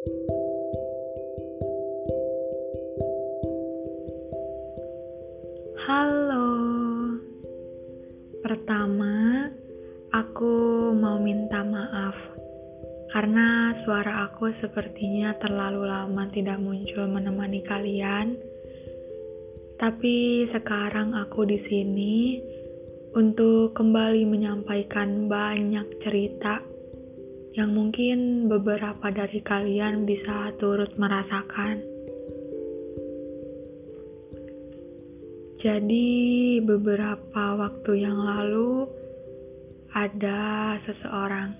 Halo. Pertama, aku mau minta maaf karena suara aku sepertinya terlalu lama tidak muncul menemani kalian. Tapi sekarang aku di sini untuk kembali menyampaikan banyak cerita yang mungkin beberapa dari kalian bisa turut merasakan. Jadi, beberapa waktu yang lalu ada seseorang.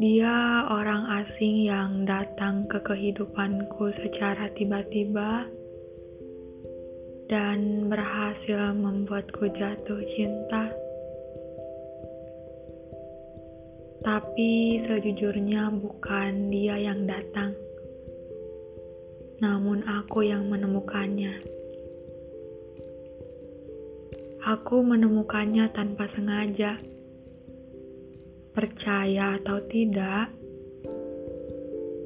Dia orang asing yang datang ke kehidupanku secara tiba-tiba dan berhasil membuatku jatuh cinta. Tapi sejujurnya bukan dia yang datang, namun aku yang menemukannya. Aku menemukannya tanpa sengaja. Percaya atau tidak,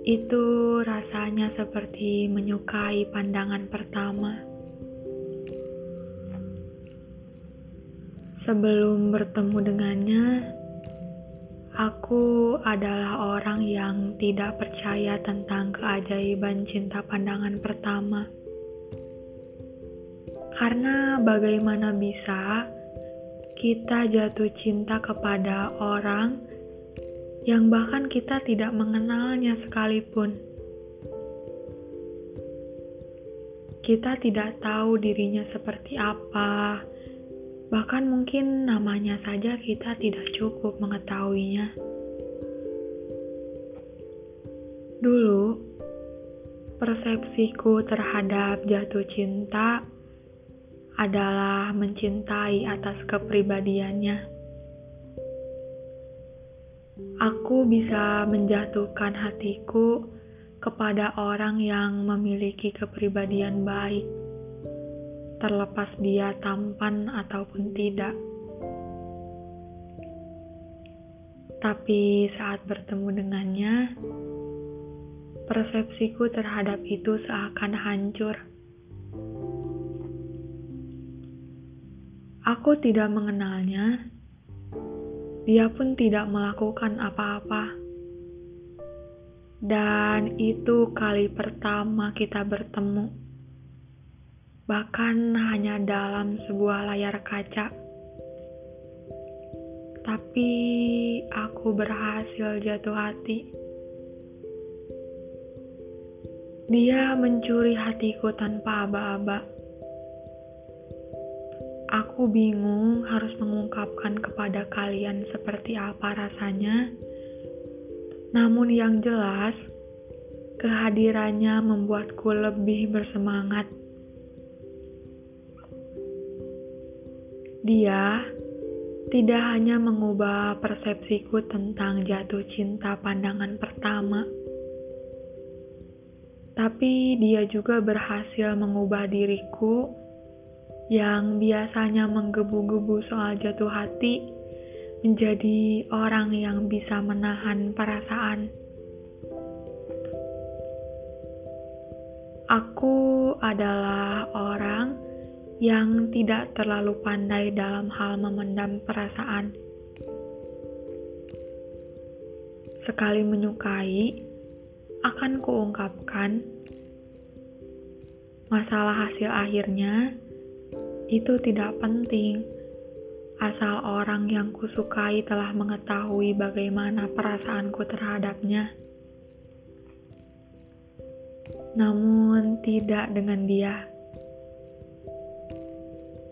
itu rasanya seperti menyukai pandangan pertama. Sebelum bertemu dengannya, aku adalah orang yang tidak percaya tentang keajaiban cinta pandangan pertama. Karena bagaimana bisa kita jatuh cinta kepada orang yang bahkan kita tidak mengenalnya sekalipun. Kita tidak tahu dirinya seperti apa, Bahkan mungkin namanya saja kita tidak cukup mengetahuinya. Dulu, persepsiku terhadap jatuh cinta adalah mencintai atas kepribadiannya. Aku bisa menjatuhkan hatiku kepada orang yang memiliki kepribadian baik terlepas dia tampan ataupun tidak. Tapi saat bertemu dengannya, persepsiku terhadap itu seakan hancur. Aku tidak mengenalnya, dia pun tidak melakukan apa-apa. Dan itu kali pertama kita bertemu bahkan hanya dalam sebuah layar kaca. Tapi aku berhasil jatuh hati. Dia mencuri hatiku tanpa aba-aba. Aku bingung harus mengungkapkan kepada kalian seperti apa rasanya. Namun yang jelas, kehadirannya membuatku lebih bersemangat Dia tidak hanya mengubah persepsiku tentang jatuh cinta pandangan pertama, tapi dia juga berhasil mengubah diriku yang biasanya menggebu-gebu soal jatuh hati menjadi orang yang bisa menahan perasaan. Aku adalah orang yang tidak terlalu pandai dalam hal memendam perasaan. Sekali menyukai, akan kuungkapkan masalah hasil akhirnya itu tidak penting asal orang yang kusukai telah mengetahui bagaimana perasaanku terhadapnya. Namun tidak dengan dia.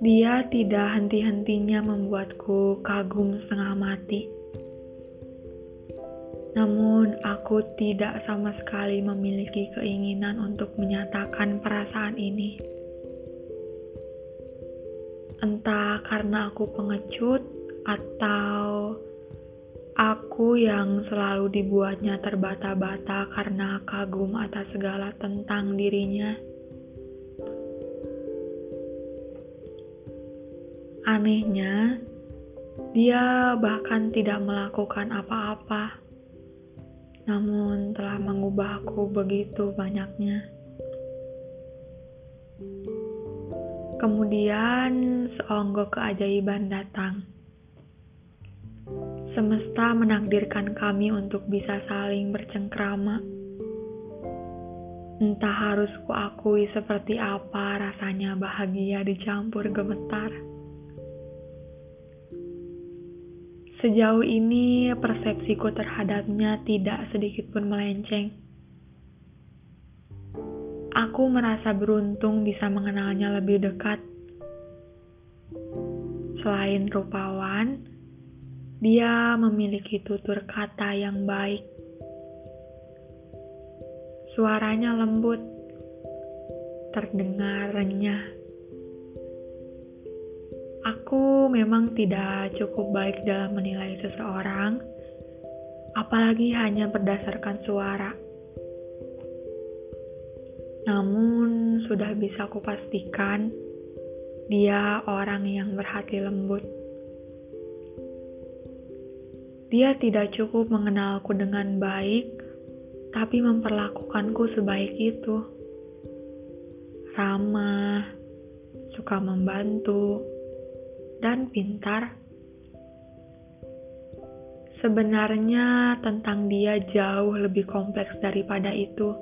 Dia tidak henti-hentinya membuatku kagum setengah mati. Namun, aku tidak sama sekali memiliki keinginan untuk menyatakan perasaan ini. Entah karena aku pengecut atau aku yang selalu dibuatnya terbata-bata karena kagum atas segala tentang dirinya. Anehnya, dia bahkan tidak melakukan apa-apa. namun telah mengubahku begitu banyaknya. Kemudian seonggok keajaiban datang. Semesta menakdirkan kami untuk bisa saling bercengkrama. Entah harus kuakui seperti apa rasanya bahagia dicampur gemetar. Sejauh ini persepsiku terhadapnya tidak sedikit pun melenceng. Aku merasa beruntung bisa mengenalnya lebih dekat. Selain rupawan, dia memiliki tutur kata yang baik. Suaranya lembut, terdengar renyah Aku memang tidak cukup baik dalam menilai seseorang, apalagi hanya berdasarkan suara. Namun, sudah bisa kupastikan dia orang yang berhati lembut. Dia tidak cukup mengenalku dengan baik, tapi memperlakukanku sebaik itu. Ramah, suka membantu, dan pintar. Sebenarnya tentang dia jauh lebih kompleks daripada itu.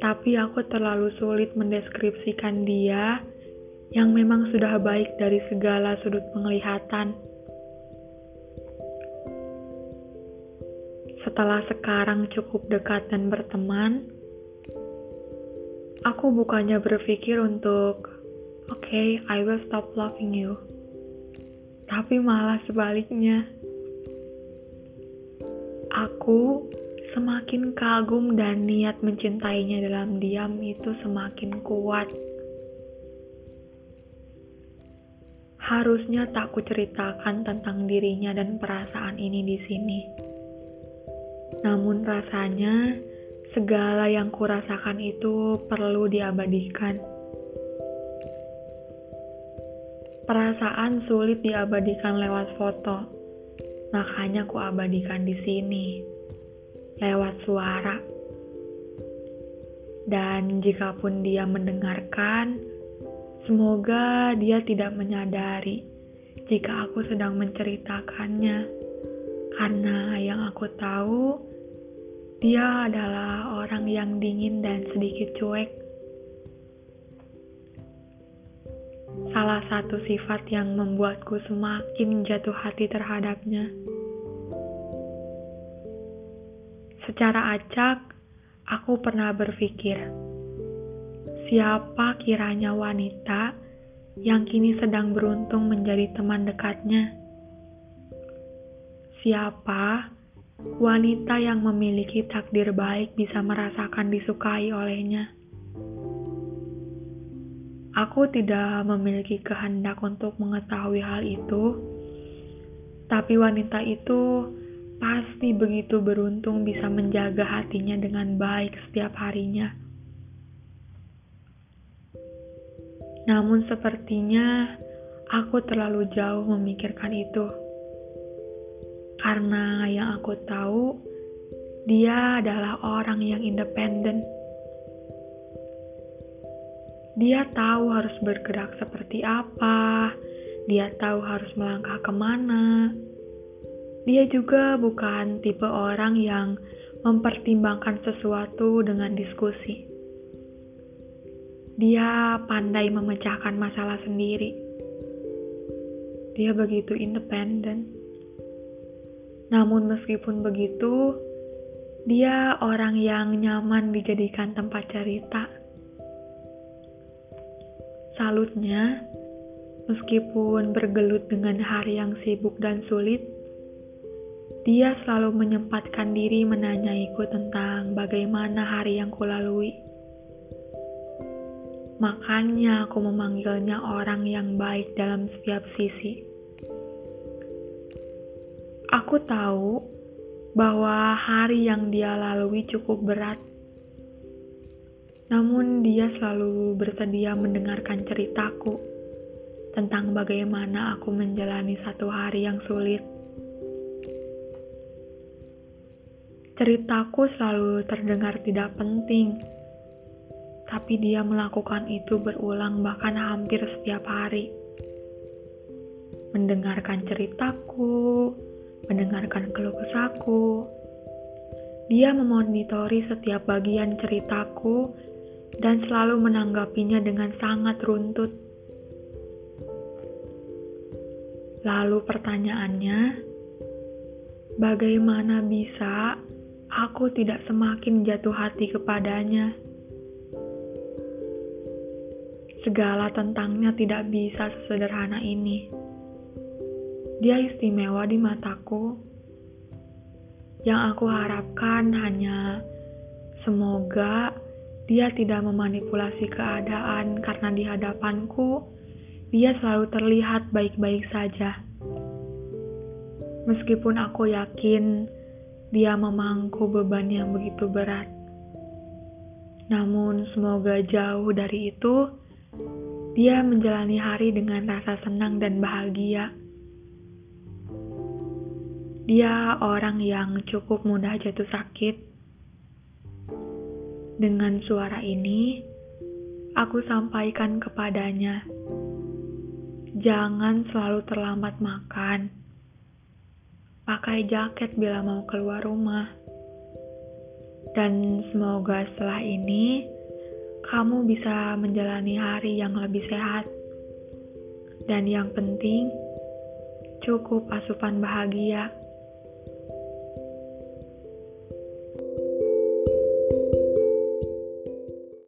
Tapi aku terlalu sulit mendeskripsikan dia yang memang sudah baik dari segala sudut penglihatan. Setelah sekarang cukup dekat dan berteman, aku bukannya berpikir untuk okay, I will stop loving you. Tapi malah sebaliknya. Aku semakin kagum dan niat mencintainya dalam diam itu semakin kuat. Harusnya tak kuceritakan tentang dirinya dan perasaan ini di sini. Namun rasanya segala yang kurasakan itu perlu diabadikan. Perasaan sulit diabadikan lewat foto, makanya ku abadikan di sini, lewat suara. Dan jikapun dia mendengarkan, semoga dia tidak menyadari jika aku sedang menceritakannya, karena yang aku tahu, dia adalah orang yang dingin dan sedikit cuek salah satu sifat yang membuatku semakin jatuh hati terhadapnya. Secara acak, aku pernah berpikir, siapa kiranya wanita yang kini sedang beruntung menjadi teman dekatnya? Siapa wanita yang memiliki takdir baik bisa merasakan disukai olehnya? Aku tidak memiliki kehendak untuk mengetahui hal itu, tapi wanita itu pasti begitu beruntung bisa menjaga hatinya dengan baik setiap harinya. Namun, sepertinya aku terlalu jauh memikirkan itu, karena yang aku tahu dia adalah orang yang independen dia tahu harus bergerak seperti apa, dia tahu harus melangkah ke mana. Dia juga bukan tipe orang yang mempertimbangkan sesuatu dengan diskusi. Dia pandai memecahkan masalah sendiri. Dia begitu independen. Namun meskipun begitu, dia orang yang nyaman dijadikan tempat cerita Salutnya, meskipun bergelut dengan hari yang sibuk dan sulit, dia selalu menyempatkan diri menanyaiku tentang bagaimana hari yang kulalui. Makanya aku memanggilnya orang yang baik dalam setiap sisi. Aku tahu bahwa hari yang dia lalui cukup berat namun dia selalu bersedia mendengarkan ceritaku tentang bagaimana aku menjalani satu hari yang sulit. Ceritaku selalu terdengar tidak penting, tapi dia melakukan itu berulang, bahkan hampir setiap hari. Mendengarkan ceritaku, mendengarkan keluh kesahku. Dia memonitori setiap bagian ceritaku dan selalu menanggapinya dengan sangat runtut. Lalu pertanyaannya, bagaimana bisa aku tidak semakin jatuh hati kepadanya. Segala tentangnya tidak bisa sesederhana ini. Dia istimewa di mataku. Yang aku harapkan hanya semoga dia tidak memanipulasi keadaan karena di hadapanku dia selalu terlihat baik-baik saja. Meskipun aku yakin dia memangku beban yang begitu berat. Namun, semoga jauh dari itu, dia menjalani hari dengan rasa senang dan bahagia. Dia orang yang cukup mudah jatuh sakit. Dengan suara ini, aku sampaikan kepadanya, "Jangan selalu terlambat makan." pakai jaket bila mau keluar rumah. Dan semoga setelah ini kamu bisa menjalani hari yang lebih sehat. Dan yang penting, cukup asupan bahagia.